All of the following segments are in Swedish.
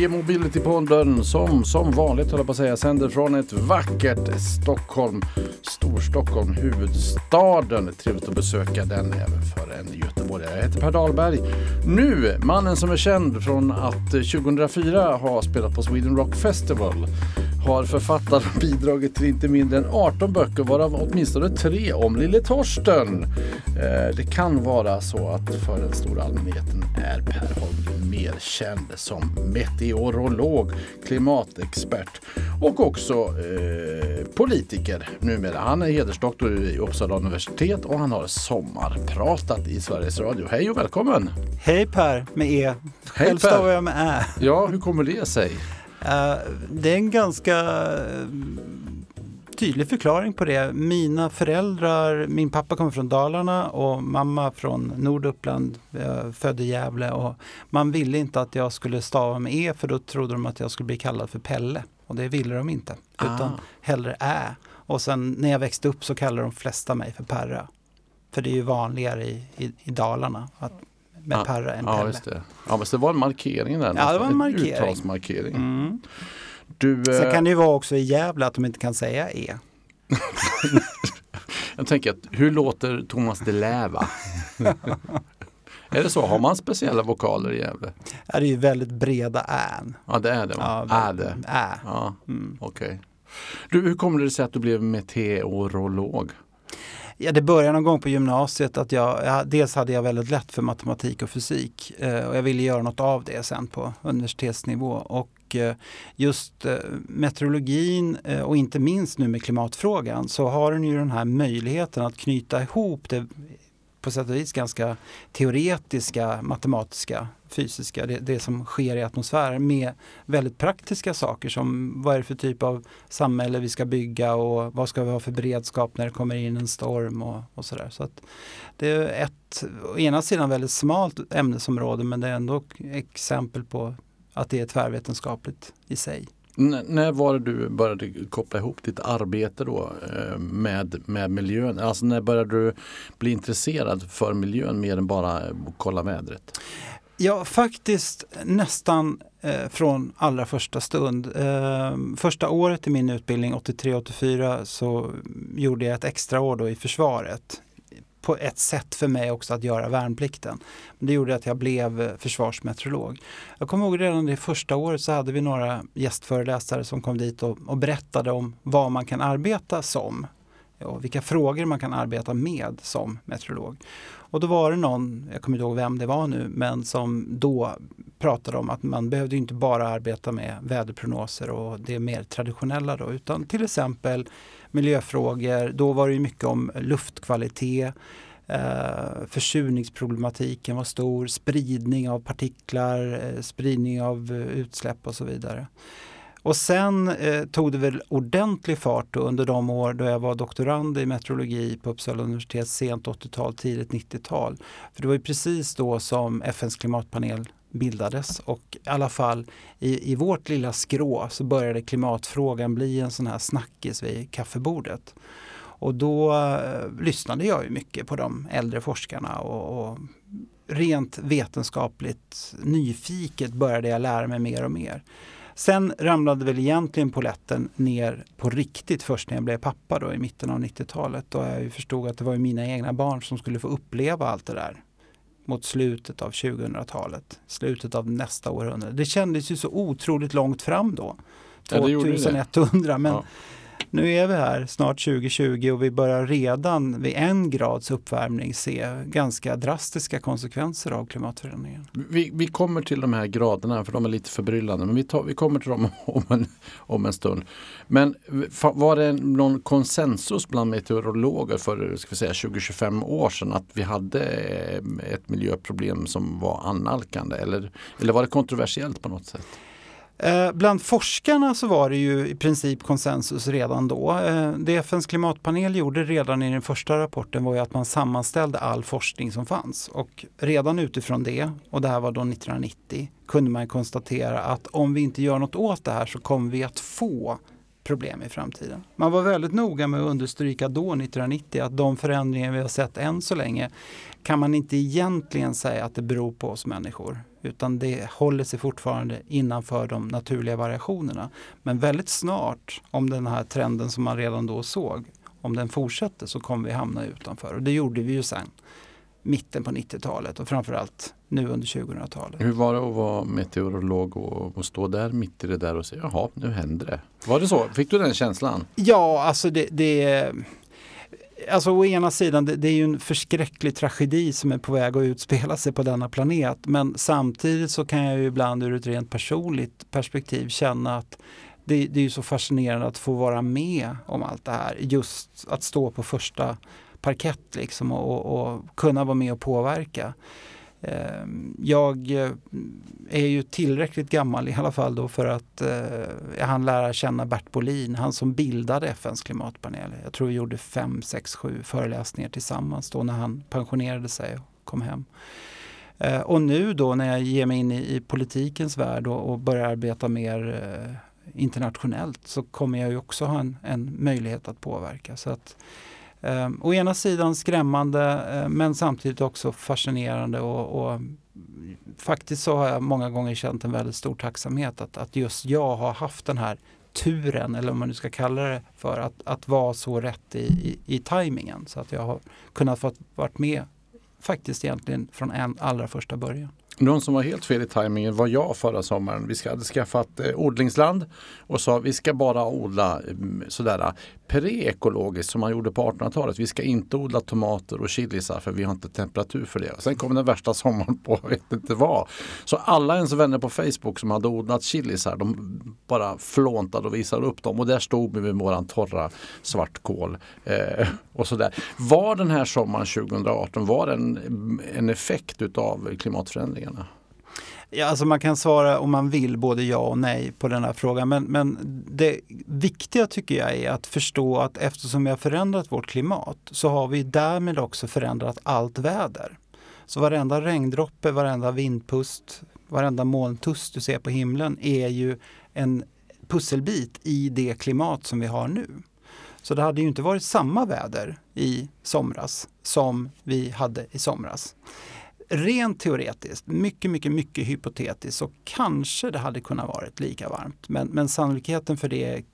E-mobility-podden som som vanligt höll jag på att säga sänder från ett vackert Stockholm. Storstockholm, huvudstaden. Trevligt att besöka den även för en göteborgare. Jag heter Per Dahlberg. Nu, mannen som är känd från att eh, 2004 ha spelat på Sweden Rock Festival har författat och bidragit till inte mindre än 18 böcker varav åtminstone tre om Lille Torsten. Eh, det kan vara så att för den stora allmänheten är Per Holmgren mer känd som meteorolog, klimatexpert och också eh, politiker numera. Han är hedersdoktor i Uppsala universitet och han har sommarpratat i Sveriges Radio. Hej och välkommen! Hej Per med E. Själv stavar jag med Ä. Ja, hur kommer det sig? Uh, det är en ganska uh, tydlig förklaring på det. Mina föräldrar, min pappa kommer från Dalarna och mamma från Norduppland, uh, född i Gävle. Och man ville inte att jag skulle stava med E för då trodde de att jag skulle bli kallad för Pelle. Och det ville de inte, ah. utan hellre Ä. Och sen när jag växte upp så kallade de flesta mig för Perra. För det är ju vanligare i, i, i Dalarna att med ja, Perra än ja, Pelle. det. Ja, men det var en markering där. Ja, det var en markering. Uttalsmarkering. Mm. Du, Sen eh... kan det ju vara också i Gävle att de inte kan säga E. Jag tänker att hur låter Thomas de Läva? är det så? Har man speciella vokaler i Gävle? Ja, det är ju väldigt breda än. Ja, det är det. Ja, är det? Ä. Ja, mm. Okej. Okay. Du, hur kommer det sig att du blev meteorolog? Ja, det började någon gång på gymnasiet att jag, ja, dels hade jag väldigt lätt för matematik och fysik eh, och jag ville göra något av det sen på universitetsnivå. Och eh, just eh, meteorologin eh, och inte minst nu med klimatfrågan så har den ju den här möjligheten att knyta ihop det på sätt och vis ganska teoretiska, matematiska, fysiska, det, det, som sker i atmosfären med väldigt praktiska saker som vad är det för typ av samhälle vi ska bygga och vad ska vi ha för beredskap när det kommer in en storm och, och sådär. Så att det är ett, å ena sidan väldigt smalt ämnesområde men det är ändå exempel på att det är tvärvetenskapligt i sig. N när var det du började koppla ihop ditt arbete då eh, med, med miljön? Alltså när började du bli intresserad för miljön mer än bara kolla vädret? Ja, faktiskt nästan eh, från allra första stund. Eh, första året i min utbildning, 83-84, så gjorde jag ett extra år då i försvaret på ett sätt för mig också att göra värnplikten. Det gjorde att jag blev eh, försvarsmeteorolog. Jag kommer ihåg redan det första året så hade vi några gästföreläsare som kom dit och, och berättade om vad man kan arbeta som och vilka frågor man kan arbeta med som meteorolog. Och då var det någon, jag kommer inte ihåg vem det var nu, men som då pratade om att man behövde inte bara arbeta med väderprognoser och det mer traditionella då, utan till exempel miljöfrågor. Då var det mycket om luftkvalitet, eh, försurningsproblematiken var stor, spridning av partiklar, eh, spridning av eh, utsläpp och så vidare. Och sen eh, tog det väl ordentlig fart under de år då jag var doktorand i meteorologi på Uppsala universitet sent 80-tal, tidigt 90-tal. För det var ju precis då som FNs klimatpanel bildades och i alla fall i, i vårt lilla skrå så började klimatfrågan bli en sån här snackis vid kaffebordet. Och då eh, lyssnade jag ju mycket på de äldre forskarna och, och rent vetenskapligt nyfiket började jag lära mig mer och mer. Sen ramlade väl egentligen poletten ner på riktigt först när jag blev pappa då i mitten av 90-talet. Då jag förstod att det var mina egna barn som skulle få uppleva allt det där mot slutet av 2000-talet, slutet av nästa århundrade. Det kändes ju så otroligt långt fram då. 2100 men ja. Nu är vi här snart 2020 och vi börjar redan vid en grads uppvärmning se ganska drastiska konsekvenser av klimatförändringen. Vi, vi kommer till de här graderna för de är lite förbryllande men vi, tar, vi kommer till dem om en, om en stund. Men var det någon konsensus bland meteorologer för ska vi säga, 20-25 år sedan att vi hade eh, ett miljöproblem som var annalkande eller, eller var det kontroversiellt på något sätt? Eh, bland forskarna så var det ju i princip konsensus redan då. Eh, det FNs klimatpanel gjorde redan i den första rapporten var ju att man sammanställde all forskning som fanns. Och redan utifrån det, och det här var då 1990, kunde man konstatera att om vi inte gör något åt det här så kommer vi att få problem i framtiden. Man var väldigt noga med att understryka då 1990 att de förändringar vi har sett än så länge kan man inte egentligen säga att det beror på oss människor utan det håller sig fortfarande innanför de naturliga variationerna. Men väldigt snart, om den här trenden som man redan då såg, om den fortsätter så kommer vi hamna utanför och det gjorde vi ju sen mitten på 90-talet och framförallt nu under 2000-talet. Hur var det att vara meteorolog och, och, stå där mitt i det där och säga jaha, nu händer det. Var det så? Fick du den känslan? Ja, alltså det, det Alltså å ena sidan, det, det, är ju en förskräcklig tragedi som är på väg att utspela sig på denna planet. Men samtidigt så kan jag ju ibland ur ett rent personligt perspektiv känna att det, det är så fascinerande att få vara med om allt det här. Just att stå på första parkett liksom och, och, kunna vara med och påverka. Ehm, jag eh, är ju tillräckligt gammal i alla fall då för att eh, jag hann lära känna Bert Bolin, han som bildade FNs klimatpanel. Jag tror vi gjorde fem, sex, sju föreläsningar tillsammans då när han pensionerade sig och kom hem. Eh, och nu då när jag ger mig in i, politikens värld och, och börjar arbeta mer eh, internationellt så kommer jag ju också ha en, en möjlighet att påverka. Så att, eh, å ena sidan skrämmande eh, men samtidigt också fascinerande och, och, faktiskt så har jag många gånger känt en väldigt stor tacksamhet att, att just jag har haft den här turen, eller vad man nu ska kalla det för, att, att vara så rätt i, i, i tajmingen så att jag har kunnat få varit med faktiskt egentligen från en allra första början. Någon som var helt fel i tajmingen var jag förra sommaren. Vi hade skaffat eh, odlingsland och sa vi ska bara odla mm, sådär eh, pre-ekologiskt som man gjorde på 1800-talet. Vi ska inte odla tomater och chilisar för vi har inte temperatur för det. Sen kom den värsta sommaren på jag vet inte vad. Så alla ens vänner på Facebook som hade odlat chilisar de bara flåntade och visade upp dem och där stod vi med våran torra svartkål. Eh, och sådär. Var den här sommaren 2018 var en, mm, en effekt utav förändringarna? Ja, alltså man kan svara om man vill både ja och nej på den här frågan. Men, men det viktiga tycker jag är att förstå att eftersom vi har förändrat vårt klimat så har vi därmed också förändrat allt väder. Så varenda regndroppe, varenda vindpust, varenda molntust du ser på himlen är ju en pusselbit i det klimat som vi har nu. Så det hade ju inte varit samma väder i somras som vi hade i somras rent teoretiskt, mycket, mycket, mycket hypotetiskt så kanske det hade kunnat varit lika varmt. Men, men sannolikheten för det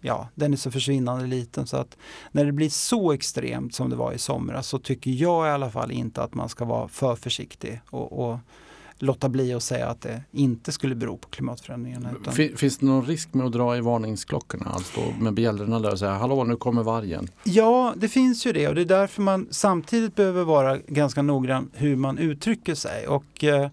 ja, den är så försvinnande liten så att när det blir så extremt som det var i somras så tycker jag i alla fall inte att man ska vara för försiktig och, och låta bli att säga att det inte skulle bero på klimatförändringarna. Utan... Finns det någon risk med att dra i varningsklockorna? Alltså med bjällrorna där och säga hallå nu kommer vargen? Ja, det finns ju det och det är därför man samtidigt behöver vara ganska noggrann hur man uttrycker sig. Och, eh,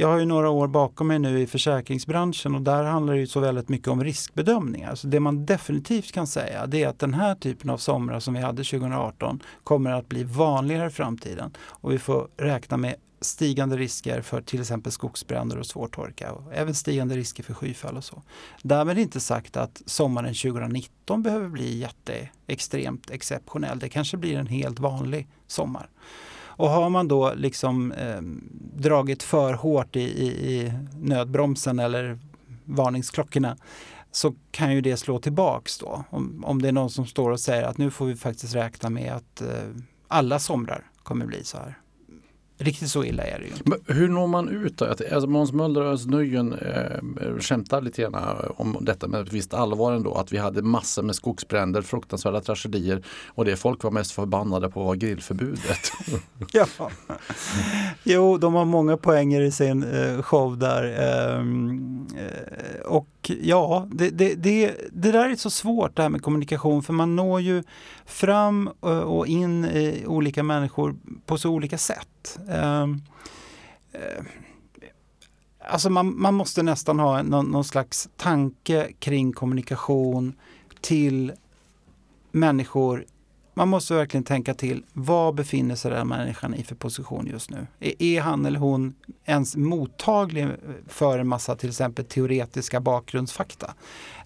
jag har ju några år bakom mig nu i försäkringsbranschen och där handlar det ju så väldigt mycket om riskbedömningar. Så det man definitivt kan säga det är att den här typen av somrar som vi hade 2018 kommer att bli vanligare i framtiden och vi får räkna med stigande risker för till exempel skogsbränder och svårtorka och även stigande risker för skyfall och så. Därmed inte sagt att sommaren 2019 behöver bli jätteextremt exceptionell. Det kanske blir en helt vanlig sommar. Och har man då liksom eh, dragit för hårt i, i, i nödbromsen eller varningsklockorna så kan ju det slå tillbaks då. Om, om det är någon som står och säger att nu får vi faktiskt räkna med att eh, alla somrar kommer bli så här. Riktigt så illa är det ju. Men hur når man ut då? Alltså Måns Möller och Özz Nujen eh, skämtar lite grann om detta med ett visst allvar ändå. Att vi hade massor med skogsbränder, fruktansvärda tragedier och det folk var mest förbannade på var grillförbudet. ja. Jo, de har många poänger i sin eh, show där. Ehm, eh, och ja, det, det, det, det där är så svårt det här med kommunikation för man når ju fram eh, och in i olika människor på så olika sätt. Ehm, eh, alltså man, man måste nästan ha någon, någon slags tanke kring kommunikation till människor man måste verkligen tänka till, vad befinner sig den människan i för position just nu? Är han eller hon ens mottaglig för en massa till exempel teoretiska bakgrundsfakta?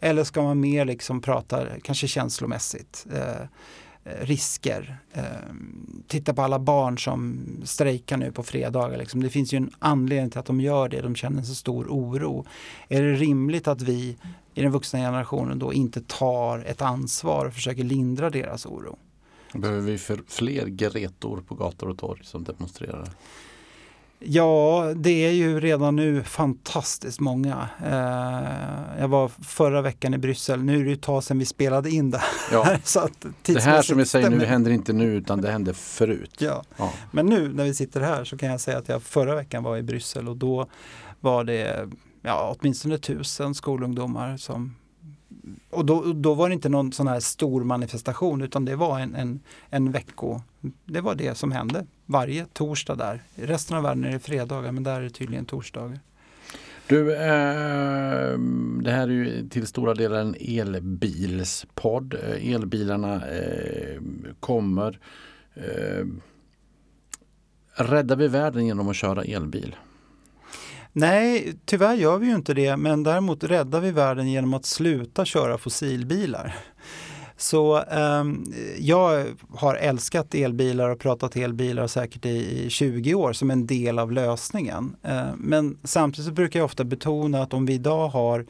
Eller ska man mer liksom prata kanske känslomässigt? Eh, eh, risker. Eh, titta på alla barn som strejkar nu på fredagar. Liksom. Det finns ju en anledning till att de gör det. De känner så stor oro. Är det rimligt att vi i den vuxna generationen då inte tar ett ansvar och försöker lindra deras oro? Behöver vi fler Gretor på gator och torg som demonstrerar? Ja, det är ju redan nu fantastiskt många. Eh, jag var förra veckan i Bryssel. Nu är det ett tag sedan vi spelade in det här. Ja. det här som vi säger nu händer inte nu utan det hände förut. Ja. ja. Men nu när vi sitter här så kan jag säga att jag förra veckan var i Bryssel och då var det ja, åtminstone tusen skolungdomar som och då, då var det inte någon sån här stor manifestation utan det var en, en, en vecko. Det var det som hände varje torsdag där. I resten av världen är det fredagar men där är det tydligen torsdagar. Du, eh, det här är ju till stora delar en elbilspodd. Eh, elbilarna eh, kommer. Eh, räddar vi världen genom att köra elbil? Nej, tyvärr gör vi ju inte det, men däremot räddar vi världen genom att sluta köra fossilbilar. Så eh, jag har älskat elbilar och pratat elbilar säkert i, i 20 år som en del av lösningen. Eh, men samtidigt så brukar jag ofta betona att om vi idag har,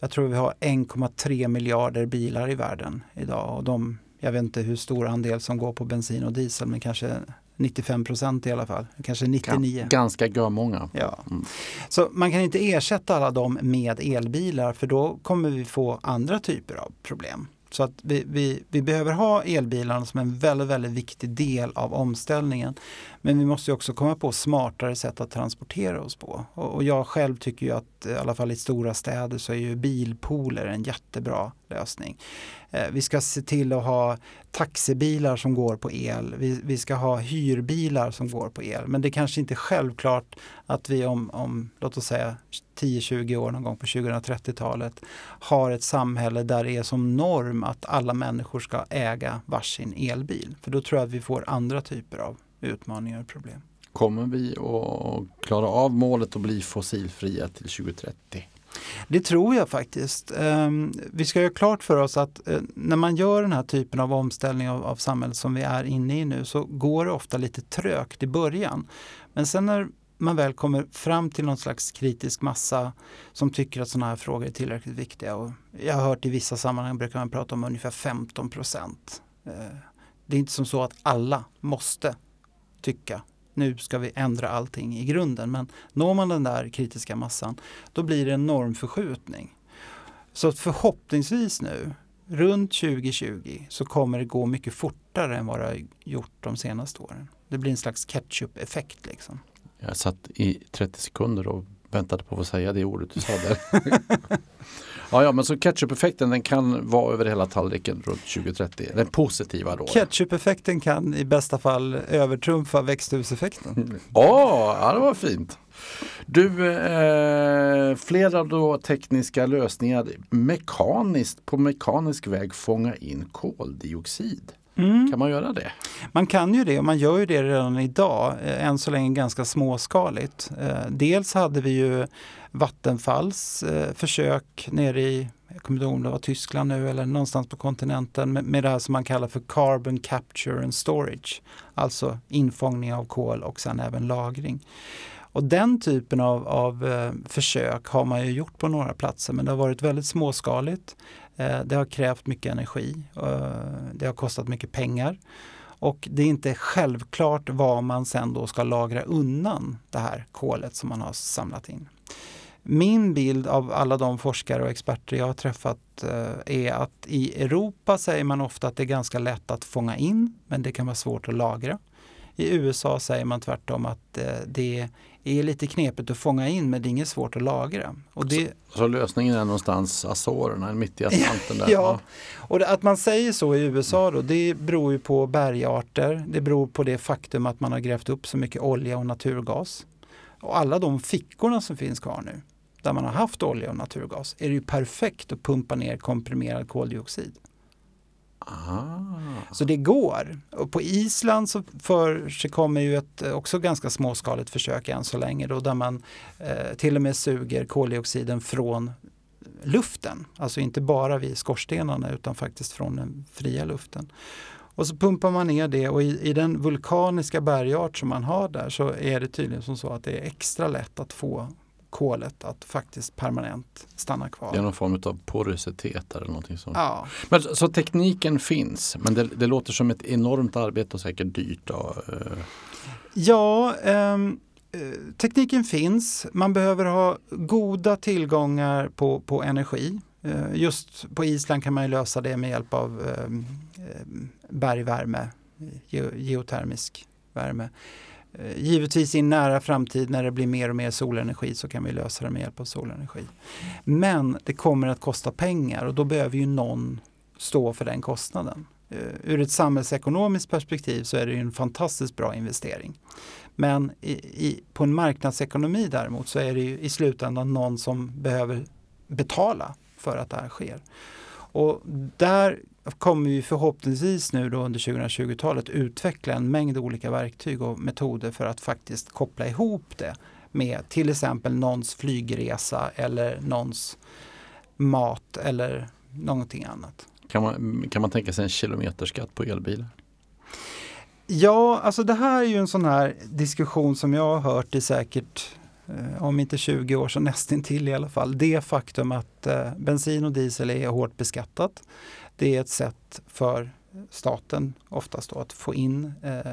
jag tror vi har 1,3 miljarder bilar i världen idag och de, jag vet inte hur stor andel som går på bensin och diesel men kanske 95 procent i alla fall, kanske 99. Ganska görmånga. Ja. Mm. Så man kan inte ersätta alla dem med elbilar för då kommer vi få andra typer av problem. Så att vi, vi, vi behöver ha elbilarna som en väldigt, väldigt viktig del av omställningen. Men vi måste också komma på smartare sätt att transportera oss på. Och, och jag själv tycker ju att eh, i alla fall i stora städer så är ju bilpooler en jättebra lösning. Eh, vi ska se till att ha taxibilar som går på el. Vi, vi ska ha hyrbilar som går på el. Men det kanske inte är självklart att vi om, om låt oss säga 10-20 år någon gång på 2030-talet har ett samhälle där det är som norm att alla människor ska äga varsin elbil. För då tror jag att vi får andra typer av utmaningar och problem. Kommer vi att klara av målet att bli fossilfria till 2030? Det tror jag faktiskt. Ehm, vi ska göra klart för oss att eh, när man gör den här typen av omställning av, av samhället som vi är inne i nu så går det ofta lite trögt i början. Men sen när man väl kommer fram till någon slags kritisk massa som tycker att sådana här frågor är tillräckligt viktiga. Och jag har hört i vissa sammanhang brukar man prata om ungefär 15 procent. Eh, det är inte som så att alla måste tycka nu ska vi ändra allting i grunden. Men når man den där kritiska massan då blir det en normförskjutning. Så förhoppningsvis nu runt 2020 så kommer det gå mycket fortare än vad det har gjort de senaste åren. Det blir en slags ketchup-effekt. Liksom. Jag satt i 30 sekunder och väntade på att få säga det ordet du sa där. ja, ja, men så ketchup-effekten den kan vara över hela tallriken runt 2030. Den positiva då. Ketchup-effekten kan i bästa fall övertrumfa växthuseffekten. Ja, oh, ja, det var fint. Du, eh, flera då tekniska lösningar mekaniskt på mekanisk väg fånga in koldioxid. Mm. Kan man göra det? Man kan ju det och man gör ju det redan idag, eh, än så länge ganska småskaligt. Eh, dels hade vi ju Vattenfalls eh, försök nere i, jag kommer inte ihåg om det var Tyskland nu eller någonstans på kontinenten med, med det här som man kallar för Carbon Capture and Storage. Alltså infångning av kol och sen även lagring. Och den typen av, av försök har man ju gjort på några platser men det har varit väldigt småskaligt. Eh, det har krävt mycket energi. Eh, det har kostat mycket pengar. Och det är inte självklart vad man sen då ska lagra undan det här kolet som man har samlat in. Min bild av alla de forskare och experter jag har träffat eh, är att i Europa säger man ofta att det är ganska lätt att fånga in men det kan vara svårt att lagra. I USA säger man tvärtom att det är lite knepigt att fånga in men det är inget svårt att lagra. Och det... så, så lösningen är någonstans Azorerna, mitt i Atlanten? Där. ja, och att man säger så i USA då, det beror ju på bergarter. Det beror på det faktum att man har grävt upp så mycket olja och naturgas. Och alla de fickorna som finns kvar nu, där man har haft olja och naturgas, är det ju perfekt att pumpa ner komprimerad koldioxid. Ah. Så det går. Och på Island så kommer ju ett eh, också ganska småskaligt försök än så länge då, där man eh, till och med suger koldioxiden från luften. Alltså inte bara vid skorstenarna utan faktiskt från den fria luften. Och så pumpar man ner det och i, i, den vulkaniska bergart som man har där så är det tydligen som så att det är extra lätt att få kolet att faktiskt permanent stanna kvar. Det är någon form av porositet eller någonting sånt. Ja. Men, så tekniken finns men det, det, låter som ett enormt arbete och säkert dyrt. Då. Eh. Ja, ehm, eh, tekniken finns. Man behöver ha goda tillgångar på, på energi. Eh, just på Island kan man lösa det med hjälp av ehm, eh, bergvärme, geotermisk värme. Eh, givetvis i en nära framtid när det blir mer och mer solenergi så kan vi lösa det med hjälp av solenergi. Men det kommer att kosta pengar och då behöver ju någon stå för den kostnaden. Eh, ur ett samhällsekonomiskt perspektiv så är det en fantastiskt bra investering. Men i, i, på en marknadsekonomi däremot så är det i slutändan någon som behöver betala för att det här sker. Och där kommer vi förhoppningsvis nu då under 2020-talet utveckla en mängd olika verktyg och metoder för att faktiskt koppla ihop det med till exempel någons flygresa eller någons mat eller någonting annat. Kan man, kan man tänka sig en kilometerskatt på elbilar? Ja, alltså det här är ju en sån här diskussion som jag har hört i säkert Eh, om inte 20 år så nästintill i alla fall. Det faktum att eh, bensin och diesel är hårt beskattat. Det är ett sätt för staten oftast då att få in eh,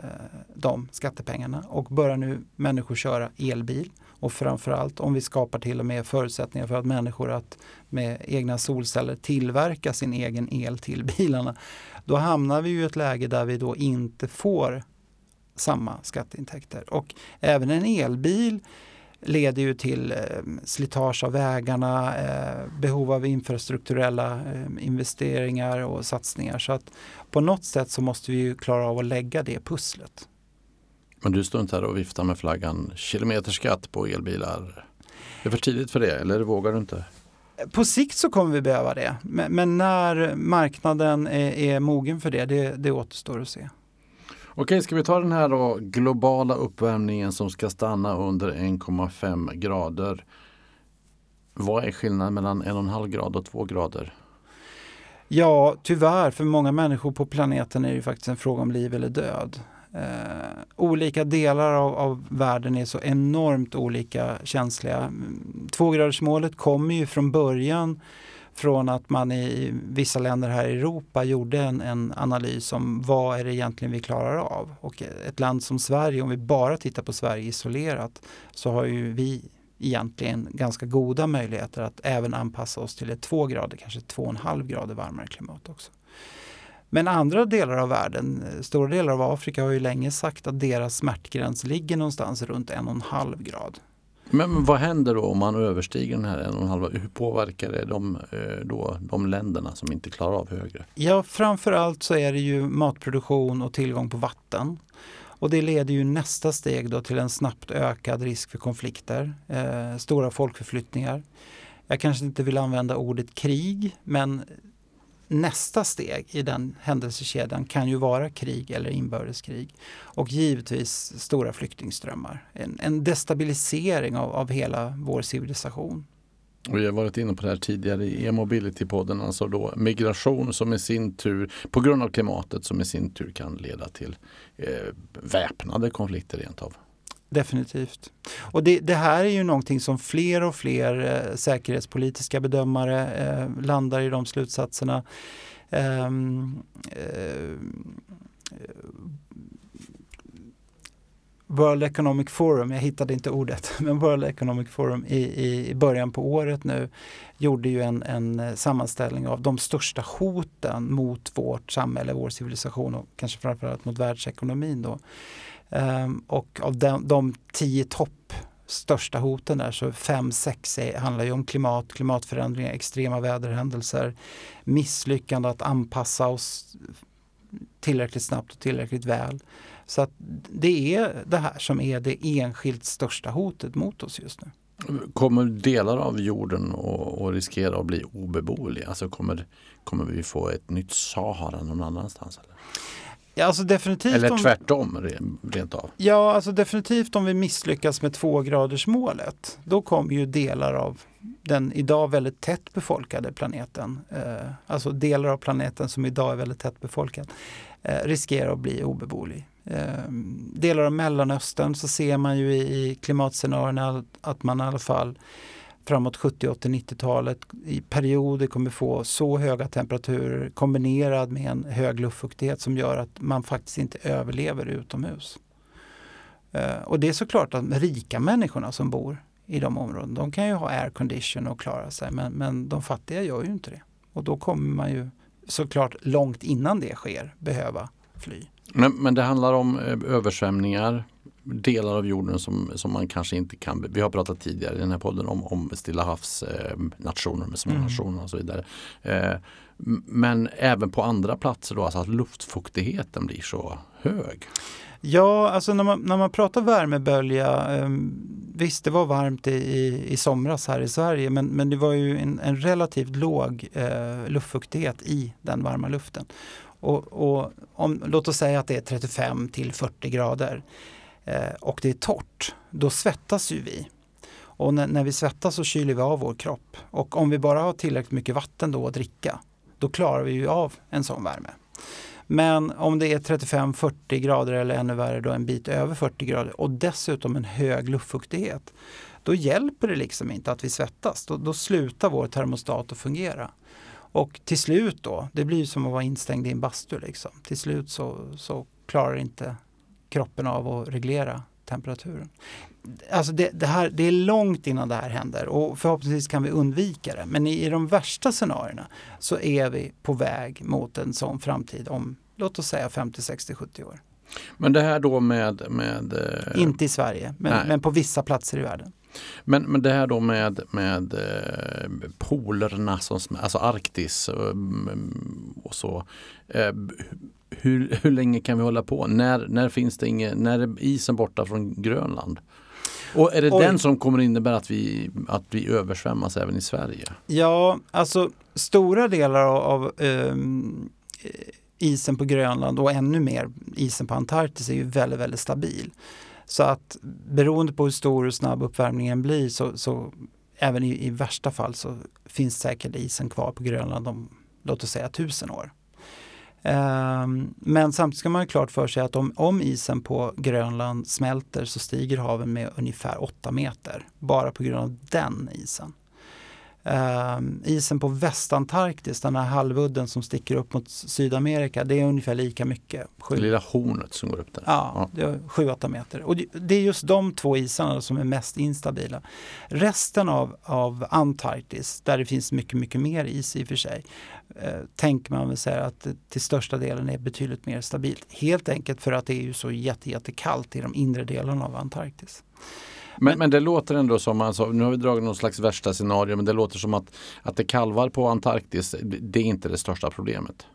de skattepengarna och börjar nu människor köra elbil och framförallt om vi skapar till och med förutsättningar för att människor att med egna solceller tillverka sin egen el till bilarna. Då hamnar vi i ett läge där vi då inte får samma skatteintäkter och även en elbil leder ju till eh, slitage av vägarna, eh, behov av infrastrukturella eh, investeringar och satsningar. Så att på något sätt så måste vi ju klara av att lägga det pusslet. Men du står inte här och viftar med flaggan kilometerskatt på elbilar. Det är för tidigt för det eller vågar du inte? På sikt så kommer vi behöva det. Men, när marknaden är, är, mogen för det, det, det återstår att se. Okej, ska vi ta den här då, globala uppvärmningen som ska stanna under 1,5 grader. Vad är skillnaden mellan 1,5 grad och 2 grader? Ja, tyvärr, för många människor på planeten är det faktiskt en fråga om liv eller död. Eh, olika delar av, av, världen är så enormt olika känsliga. Mm, tvågradersmålet kommer ju från början från att man i vissa länder här i Europa gjorde en, en, analys om vad är det egentligen vi klarar av. Och ett land som Sverige, om vi bara tittar på Sverige isolerat, så har ju vi egentligen ganska goda möjligheter att även anpassa oss till ett två grader, kanske två och en halv grader varmare klimat också. Men andra delar av världen, stora delar av Afrika har ju länge sagt att deras smärtgräns ligger någonstans runt en och en halv grad. Men vad händer då om man överstiger den här 1,5? Hur påverkar det de, eh, då, de länderna som inte klarar av högre? Ja, framförallt så är det ju matproduktion och tillgång på vatten. Och det leder ju nästa steg då till en snabbt ökad risk för konflikter, eh, stora folkförflyttningar. Jag kanske inte vill använda ordet krig, men nästa steg i den händelsekedjan kan ju vara krig eller inbördeskrig. Och givetvis stora flyktingströmmar. En, en destabilisering av, av hela vår civilisation. Vi har varit inne på det här tidigare i e-mobility-podden, alltså då migration som i sin tur, på grund av klimatet, som i sin tur kan leda till eh, väpnade konflikter rent av. Definitivt. Och det, det, här är ju någonting som fler och fler eh, säkerhetspolitiska bedömare eh, landar i de slutsatserna. Ehm, eh, World Economic Forum, jag hittade inte ordet, men World Economic Forum i, i början på året nu gjorde ju en, en eh, sammanställning av de största hoten mot vårt samhälle, vår civilisation och kanske framförallt mot världsekonomin. Då. Um, och av de, de tio topp största hoten där så fem, sex handlar ju om klimat, klimatförändringar, extrema väderhändelser, misslyckande att anpassa oss tillräckligt snabbt och tillräckligt väl. Så att det är det här som är det enskilt största hotet mot oss just nu. Kommer delar av jorden att riskera att bli obeboeliga? Alltså kommer, kommer vi få ett nytt Sahara någon annanstans? Eller? Ja, alltså definitivt Eller om, tvärtom rent av? Ja, alltså definitivt om vi misslyckas med tvågradersmålet. Då kommer ju delar av den idag väldigt tätt befolkade planeten, eh, alltså delar av planeten som idag är väldigt tätt befolkad, eh, riskerar att bli obeboelig. Eh, delar av Mellanöstern så ser man ju i, i klimatscenarierna att man i alla fall framåt 70, 80, 90-talet i perioder kommer få så höga temperaturer kombinerad med en hög luftfuktighet som gör att man faktiskt inte överlever utomhus. Eh, och det är såklart att de rika människorna som bor i de områdena, de kan ju ha aircondition och klara sig men, men de fattiga gör ju inte det. Och då kommer man ju såklart långt innan det sker behöva fly. Men, men det handlar om eh, översvämningar, delar av jorden som, som man kanske inte kan. Vi har pratat tidigare i den här podden om, om Stilla havsnationer eh, med små mm. nationer och så vidare. Eh, men även på andra platser då, alltså att luftfuktigheten blir så hög. Ja, alltså när man, när man pratar värmebölja, eh, visst det var varmt i, i, i, somras här i Sverige men, men det var ju en, en relativt låg eh, luftfuktighet i den varma luften. Och, och om, låt oss säga att det är 35 till 40 grader Eh, och det är torrt, då svettas ju vi. Och när, när, vi svettas så kyler vi av vår kropp. Och om vi bara har tillräckligt mycket vatten då att dricka, då klarar vi ju av en sån värme. Men om det är 35-40 grader eller ännu värre då en bit över 40 grader och dessutom en hög luftfuktighet, då hjälper det liksom inte att vi svettas. Då, då slutar vår termostat att fungera. Och till slut då, det blir som att vara instängd i en bastu. Liksom. Till slut så, så klarar inte kroppen av att reglera temperaturen. Alltså det, det, här, det är långt innan det här händer och förhoppningsvis kan vi undvika det. Men i, i de värsta scenarierna så är vi på väg mot en sån framtid om låt oss säga 50, 60, 70 år. Men det här då med... med eh... Inte i Sverige, men, men, på vissa platser i världen. Men, men det här då med, med eh, polerna, som, alltså Arktis och, mm, och så. Eh, hur, hur länge kan vi hålla på? När, när finns det inget, när är isen borta från Grönland? Och är det Oj. den som kommer innebära att vi, att vi översvämmas även i Sverige? Ja, alltså stora delar av um, isen på Grönland och ännu mer isen på Antarktis är ju väldigt, väldigt stabil. Så att beroende på hur stor och snabb uppvärmningen blir så, så även i, i, värsta fall så finns säkert isen kvar på Grönland om låt oss säga tusen år. Ehm, men samtidigt ska man ha klart för sig att om, om, isen på Grönland smälter så stiger haven med ungefär 8 meter bara på grund av den isen. Uh, isen på Västantarktis, den här halvudden som sticker upp mot Sydamerika, det är ungefär lika mycket. Sju. Det lilla hornet som går upp där. Ja, det är 7-8 meter. Och det är just de två isarna som är mest instabila. Resten av, av Antarktis, där det finns mycket, mycket mer is i och för sig, eh, tänker man väl säga att det till största delen är betydligt mer stabilt. Helt enkelt för att det är ju så jättekallt i de inre delarna av Antarktis. Men, men det låter ändå som, alltså, nu har vi dragit någon slags värsta scenario, men det låter som att, att det kalvar på Antarktis, det är inte det största problemet.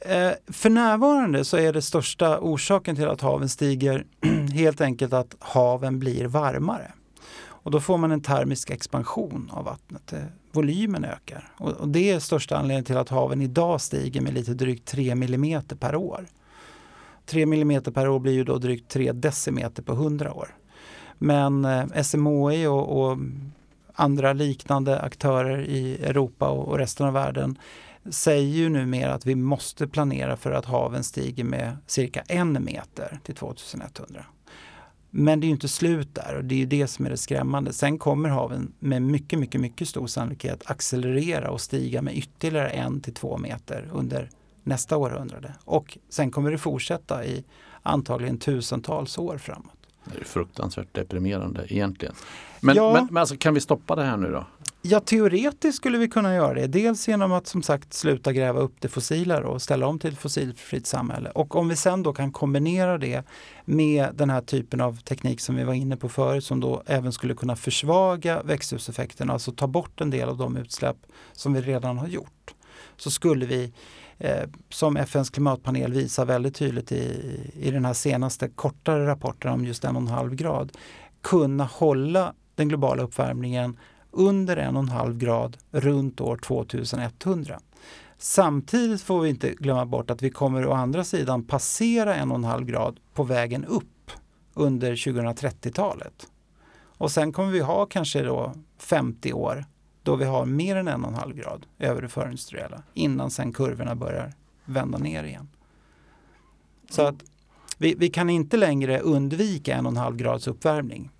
Eh, för närvarande så är det största orsaken till att haven stiger helt enkelt att haven blir varmare. Och då får man en termisk expansion av vattnet. Eh, volymen ökar. Och, och det är största anledningen till att haven idag stiger med lite drygt 3 mm per år. 3 mm per år blir ju då drygt 3 decimeter på 100 år. Men eh, SMHI och, och, andra liknande aktörer i Europa och, och resten av världen säger ju numera att vi måste planera för att haven stiger med cirka en meter till 2100. Men det är inte slut där och det är ju det som är det skrämmande. Sen kommer haven med mycket, mycket, mycket stor sannolikhet accelerera och stiga med ytterligare en till två meter under nästa århundrade. Och sen kommer det fortsätta i antagligen tusentals år framåt. Det är fruktansvärt deprimerande egentligen. Men, ja. men, men alltså, kan vi stoppa det här nu då? Ja, teoretiskt skulle vi kunna göra det. Dels genom att som sagt sluta gräva upp det fossila och ställa om till ett fossilfritt samhälle. Och om vi sen då kan kombinera det med den här typen av teknik som vi var inne på förut som då även skulle kunna försvaga växthuseffekten, alltså ta bort en del av de utsläpp som vi redan har gjort. Så skulle vi Eh, som FNs klimatpanel visar väldigt tydligt i, i den här senaste kortare rapporten om just en och en halv grad, kunna hålla den globala uppvärmningen under en och en halv grad runt år 2100. Samtidigt får vi inte glömma bort att vi kommer å andra sidan passera en och en halv grad på vägen upp under 2030-talet. Och sen kommer vi ha kanske då 50 år då vi har mer än en och en halv grad över det förindustriella innan sen kurvorna börjar vända ner igen. Så att vi, vi kan inte längre undvika en och en halv grads uppvärmning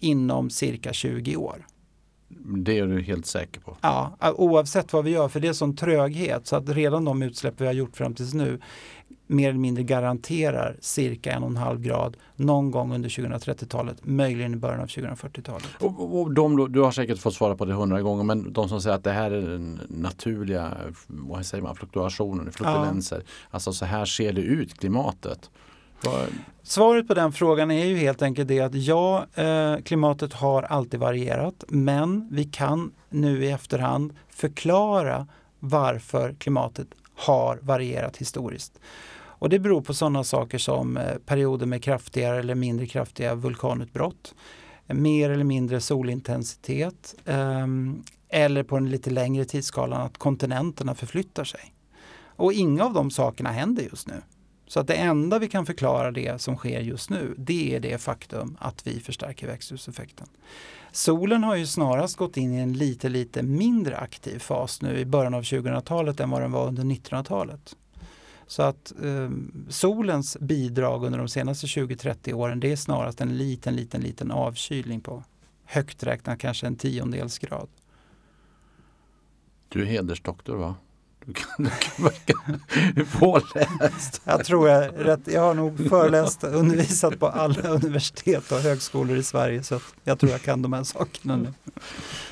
inom cirka 20 år. Det är du helt säker på? Ja, oavsett vad vi gör, för det är sån tröghet så att redan de utsläpp vi har gjort fram tills nu mer eller mindre garanterar cirka en och en halv grad någon gång under 2030-talet, möjligen i början av 2040-talet. Och, och de, du har säkert fått svara på det hundra gånger, men de som säger att det här är den naturliga vad säger man, fluktuationen, fluktulenser, ja. alltså så här ser det ut, klimatet. Svaret på den frågan är ju helt enkelt det att ja, eh, klimatet har alltid varierat, men vi kan nu i efterhand förklara varför klimatet har varierat historiskt. Och det beror på sådana saker som eh, perioder med kraftigare eller mindre kraftiga vulkanutbrott, eh, mer eller mindre solintensitet ehm, eller på en lite längre tidsskalan att kontinenterna förflyttar sig. Och inga av de sakerna händer just nu. Så att det enda vi kan förklara det som sker just nu, det är det faktum att vi förstärker växthuseffekten. Solen har ju snarast gått in i en lite, lite mindre aktiv fas nu i början av 2000-talet än vad den var under 1900-talet. Så att eh, solens bidrag under de senaste 20-30 åren det är snarast en liten, liten, liten avkylning på högt räknat kanske en tiondels grad. Du är hedersdoktor va? Du kan, du kan verka påläst. Jag tror jag rätt. Jag har nog föreläst och undervisat på alla universitet och högskolor i Sverige så jag tror jag kan de här sakerna nu.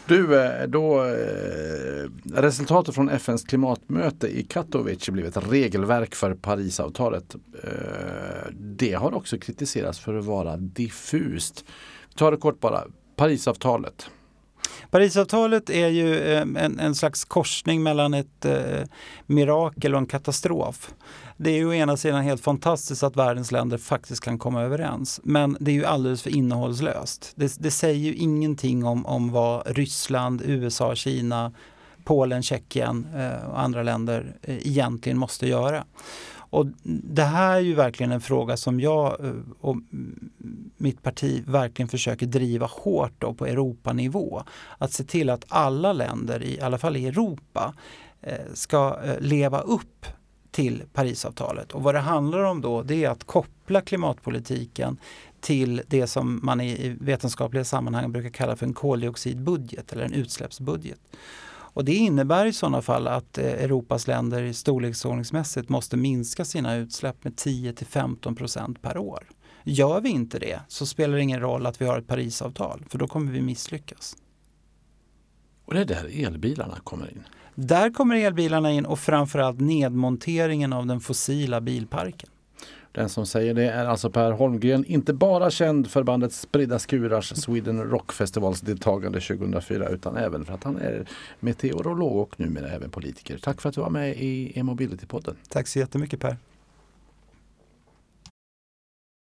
Du, eh, då, eh, resultatet från FNs klimatmöte i Katowice blev ett regelverk för Parisavtalet. Eh, det har också kritiserats för att vara diffust. Ta det kort bara. Parisavtalet. Parisavtalet är ju eh, en, en slags korsning mellan ett eh, mirakel och en katastrof. Det är ju å ena sidan helt fantastiskt att världens länder faktiskt kan komma överens. Men det är ju alldeles för innehållslöst. Det, det säger ju ingenting om, om vad Ryssland, USA, Kina, Polen, Tjeckien eh, och andra länder eh, egentligen måste göra. Och det här är ju verkligen en fråga som jag eh, och mitt parti verkligen försöker driva hårt då på Europanivå. Att se till att alla länder, i alla fall i Europa, eh, ska eh, leva upp till Parisavtalet. Och vad det handlar om då det är att koppla klimatpolitiken till det som man i vetenskapliga sammanhang brukar kalla för en koldioxidbudget eller en utsläppsbudget. Och det innebär i sådana fall att eh, Europas länder storleksordningsmässigt måste minska sina utsläpp med 10 15% per år. Gör vi inte det så spelar det ingen roll att vi har ett Parisavtal för då kommer vi misslyckas. Och det är där elbilarna kommer in? Där kommer elbilarna in och framförallt nedmonteringen av den fossila bilparken. Den som säger det är alltså Per Holmgren, inte bara känd för bandet Spridda Skurars Sweden Rock Festivals deltagande 2004 utan även för att han är meteorolog och numera även politiker. Tack för att du var med i E-mobility-podden. Tack så jättemycket Per.